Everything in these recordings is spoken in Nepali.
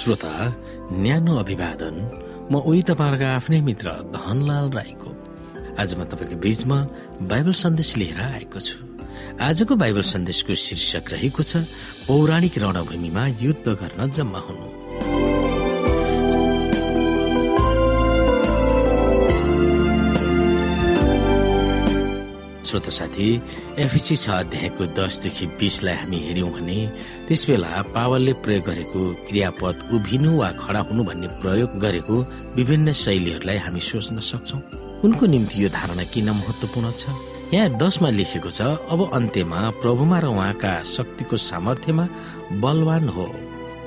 श्रोता न्यानो अभिवादन। म उही तपाईँहरूको आफ्नै मित्र धनलाल राईको। आज म तपाईँको बीचमा बाइबल सन्देश लिएर आएको छु। आजको बाइबल सन्देशको शीर्षक रहेको छ पौराणिक रणभूमिमा युद्ध गर्न जम्मा हुनु। श्रोत साथी एफिसी छ अध्यायको दसदेखि बिसलाई हामी हेऱ्यौँ भने त्यस बेला पावलले प्रयोग गरेको क्रियापद उभिनु वा खडा हुनु भन्ने प्रयोग गरेको विभिन्न शैलीहरूलाई हामी सोच्न सक्छौ। उनको निम्ति यो धारणा किन महत्वपूर्ण छ? यहाँ दसमा लेखेको छ अब अन्त्यमा प्रभुमा र उहाँका शक्तिको सामर्थ्यमा बलवान हो।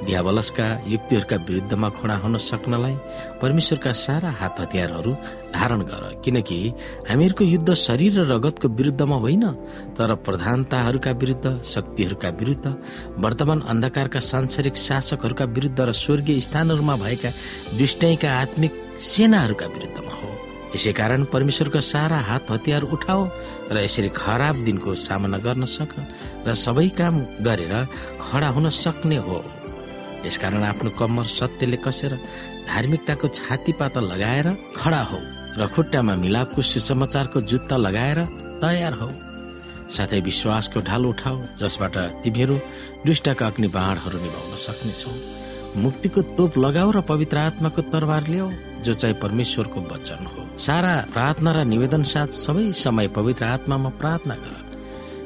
दियावलसका युक्तिहरूका विरुद्धमा खडा हुन सक्नलाई परमेश्वरका सारा हात हतियारहरू धारण गर। किनकि हामीहरूको युद्ध शरीर र रगतको विरुद्धमा होइन तर प्रधानताहरूका विरुद्ध शक्तिहरूका विरुद्ध वर्तमान अन्धकारका सांसारिक शासकहरूका विरुद्ध र स्वर्गीय स्थानहरूमा भएका दुष्टैका आत्मिक सेनाहरूका विरुद्धमा हो। यसै कारण परमेश्वरको सारा हात हतियार उठाओ र यसरी खराब दिनको सामना गर्न सक र सबै काम गरेर खडा हुन सक्ने हो। यसकारण आफ्नो कम्मर सत्यले कसेर धार्मिकताको छातीपाता लगाएर खडा हो र खुट्टामा मिलापको सुसमाचारको जुत्ता लगाएर तयार हो। साथै विश्वासको ढाल उठाऊ जसबाट तिमीहरू दुष्टका अग्नि बाणहरू निभाउन सक्नेछौ। मुक्तिको तोप लगाऊ र पवित्र आत्माको तरबार ल्याऊ जो चाहिँ परमेश्वरको वचन हो। सारा प्रार्थना र निवेदन साथ सबै समय पवित्र आत्मामा प्रार्थना गर।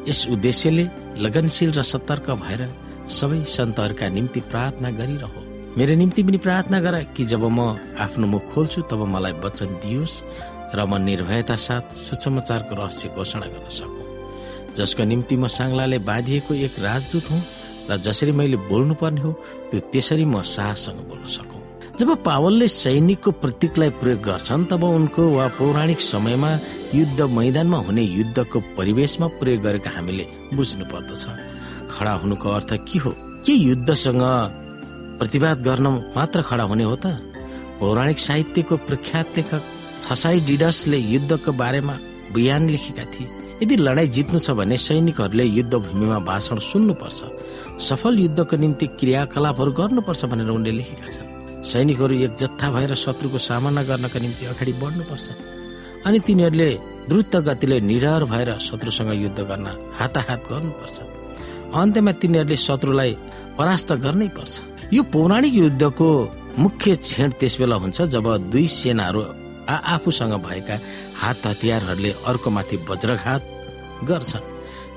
यस उद्देश्यले लगनशील र सतर्क भएर सबै सन्तहरूका निम्ति प्रार्थना गरिरह। मेरो निम्ति पनि प्रार्थना गर कि जब म आफ्नो मुख खोल्छु तब मलाई वचन दियोस् र म निर्भयता साथ सुसमाचारको रहस्य घोषणा गर्न सकु। जसको निम्ति म साङ्लाले बाँधिएको एक राजदूत हुँ र जसरी मैले बोल्नु पर्ने हो त्यो त्यसरी म साहससँग बोल्न सकु। जब पावलले सैनिकको प्रतीकलाई प्रयोग गर्छन् तब उनको वा पौराणिक समयमा युद्ध मैदानमा हुने युद्धको परिवेशमा प्रयोग गरेको हामीले बुझ्नु पर्दछ खडा हुनुको अर्थ के हो? के युद्धसँग प्रतिवाद गर्न मात्र खडा हुने हो त? पौराणिक साहित्यको प्रख्यात लेखक थसाई डिडसले युद्धको बारेमा बयान लेखेका थिए। यदि लडाईँ जित्नु छ भने सैनिकहरूले युद्ध भूमिमा भाषण सुन्नुपर्छ। सफल युद्धको निम्ति क्रियाकलापहरू गर्नुपर्छ भनेर उनले लेखेका छन्। सैनिकहरू एक जत्था भएर शत्रुको सामना गर्नका निम्ति अगाडि बढ्नुपर्छ। अनि तिनीहरूले द्रुत गतिले निडर भएर शत्रुसँग युद्ध गर्न हाताहात गर्नुपर्छ। अन्त्यमा तिनीहरूले शत्रुलाई परास्त गर्नै पर्छ। यो पौराणिक युद्धको मुख्य छेड त्यस बेला हुन्छ जब दुई सेनाहरू आफूसँग भएका हात हतियारहरूले अर्कोमाथि वज्रघात गर्छन्।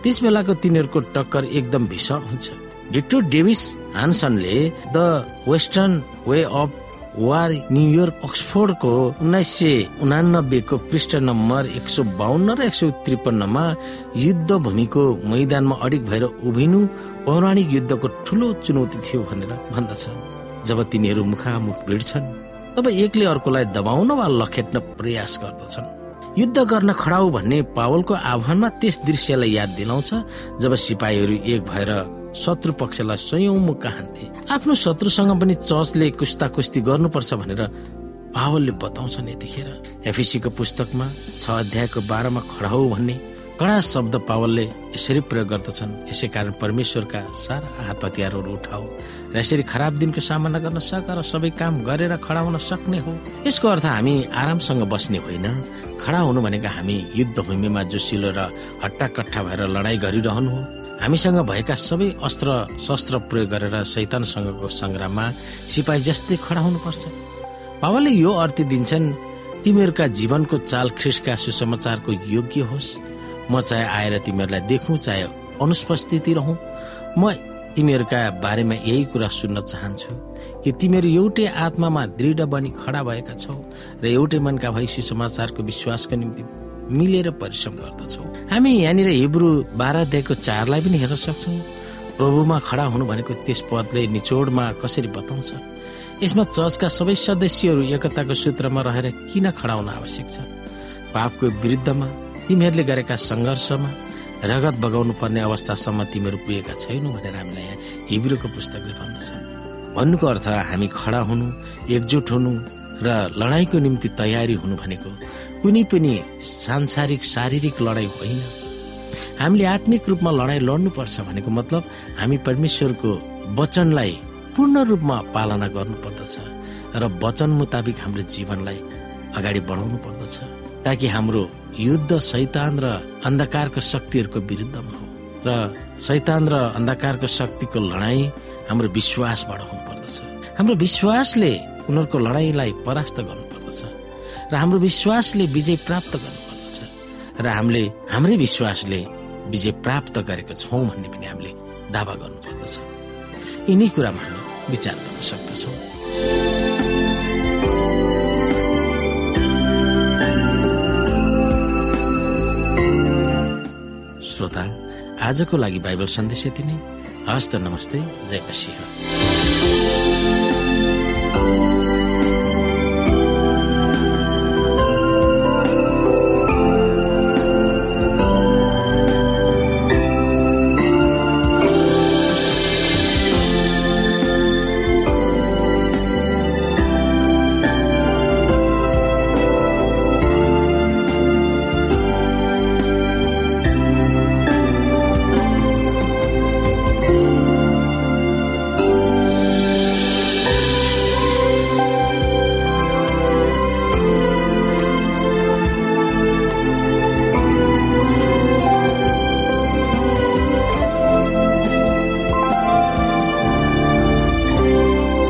त्यस बेलाको तिनीहरूको टक्कर एकदम भीषण हुन्छ। Victor Davis हान्सनले the Western Way of War New York अक्सफोर्डको उन्नाइस सय उनानब्बेको पृष्ठ नम्बर एक सौ बाहन्न र एक सौ त्रिपन्नमा युद्ध भूमिको मैदानमा अडिक भएर उभिनु पौराणिक युद्धको ठुलो चुनौती थियो भनेर भन्दछ जब तिनीहरू मुखामुख भिड्छन् तब एकले अर्कोलाई दबाउन वा लखेट्न प्रयास गर्दछन्। युद्ध गर्न खडाउ भन्ने पावलको आह्वानमा त्यस दृश्यलाई याद दिलाउँछ जब सिपाहीहरू एक भएर शत्रु पक्षलाई स्वयं मुख हान्थे आफ्नो शत्रुसँग पनि चर्चले कुस्ता कुस्ती गर्नुपर्छ भनेर पावलले बताउँछन् यतिखेर। एफिसीको पुस्तकमा छ अध्यायको बाह्रमा खडा हो भन्ने कडा शब्द पावलले यसरी प्रयोग गर्दछन्। यसै कारण परमेश्वरका सारा हात हतियारहरू उठाऊ र यसरी खराब दिनको सामना गर्न सक र सबै काम गरेर खडा हुन सक्ने हो। यसको अर्थ हामी आरामसँग बस्ने होइन। खडा हुनु भनेको हामी युद्ध भूमिमा जोसिलो र हट्टाकट्ठा भएर लडाई गरिरहनु हो। हामीसँग भएका सबै अस्त्र शस्त्र प्रयोग गरेर शैतानसँगको सङ्ग्राममा सिपाही जस्तै खडा हुनुपर्छ। बाबाले यो अर्थ दिन्छन् तिमीहरूका जीवनको चाल ख्रिसका सुसमाचारको योग्य होस्। म चाहे आएर तिमीहरूलाई देखौँ चाहे अनुपस्थिति रहँ। म तिमीहरूका बारेमा यही कुरा सुन्न चाहन्छु कि तिमीहरू एउटै आत्मामा दृढ बनी खडा भएका छौ र एउटै मनका भई सुसमाचारको विश्वासको निम्ति। मिलेर परिश्रम गर्दछौ। हामी यहाँनिर हिब्रू बाह्र अध्यायको चारलाई पनि हेर्न सक्छौँ। प्रभुमा खडा हुनु भनेको त्यस पदले निचोडमा कसरी बताउँछ? यसमा चर्चका सबै सदस्यहरू एकताको सूत्रमा रहेर किन खडा हुन आवश्यक छ? पापको विरुद्धमा तिमीहरूले गरेका सङ्घर्षमा रगत बगाउनु पर्ने अवस्थासम्म तिमीहरू पुगेका छैनौ भनेर हामीलाई यहाँ हिब्रूको पुस्तकले भन्दछ। भन्नुको अर्थ हामी खडा हुनु एकजुट हुनु र लडाईँको निम्ति तयारी हुनु भनेको कुनै पनि सांसारिक शारीरिक लडाईँ होइन। हामीले आत्मिक रूपमा लडाईँ लड्नुपर्छ भनेको मतलब हामी परमेश्वरको वचनलाई सम्पूर्ण रूपमा पालना गर्नुपर्दछ र वचन मुताबिक हाम्रो जीवनलाई अगाडि बढाउनु पर्दछ ताकि हाम्रो युद्ध शैतान र अन्धकारको शक्तिहरूको विरुद्धमा हो। र शैतान र अन्धकारको शक्तिको लडाई हाम्रो विश्वासबाट हुनुपर्दछ। हाम्रो विश्वासले उनीहरूको लडाईँलाई परास्त गर्नुपर्दछ र हाम्रो विश्वासले विजय प्राप्त गर्नुपर्दछ र हामीले हाम्रै विश्वासले विजय प्राप्त गरेको छौँ भन्ने पनि हामीले दावा गर्नुपर्दछ। यिनै कुरामा हामी विचार गर्न सक्दछौँ। श्रोता आजको लागि बाइबल सन्देश यति नै। हस्त नमस्ते जय मसिंह।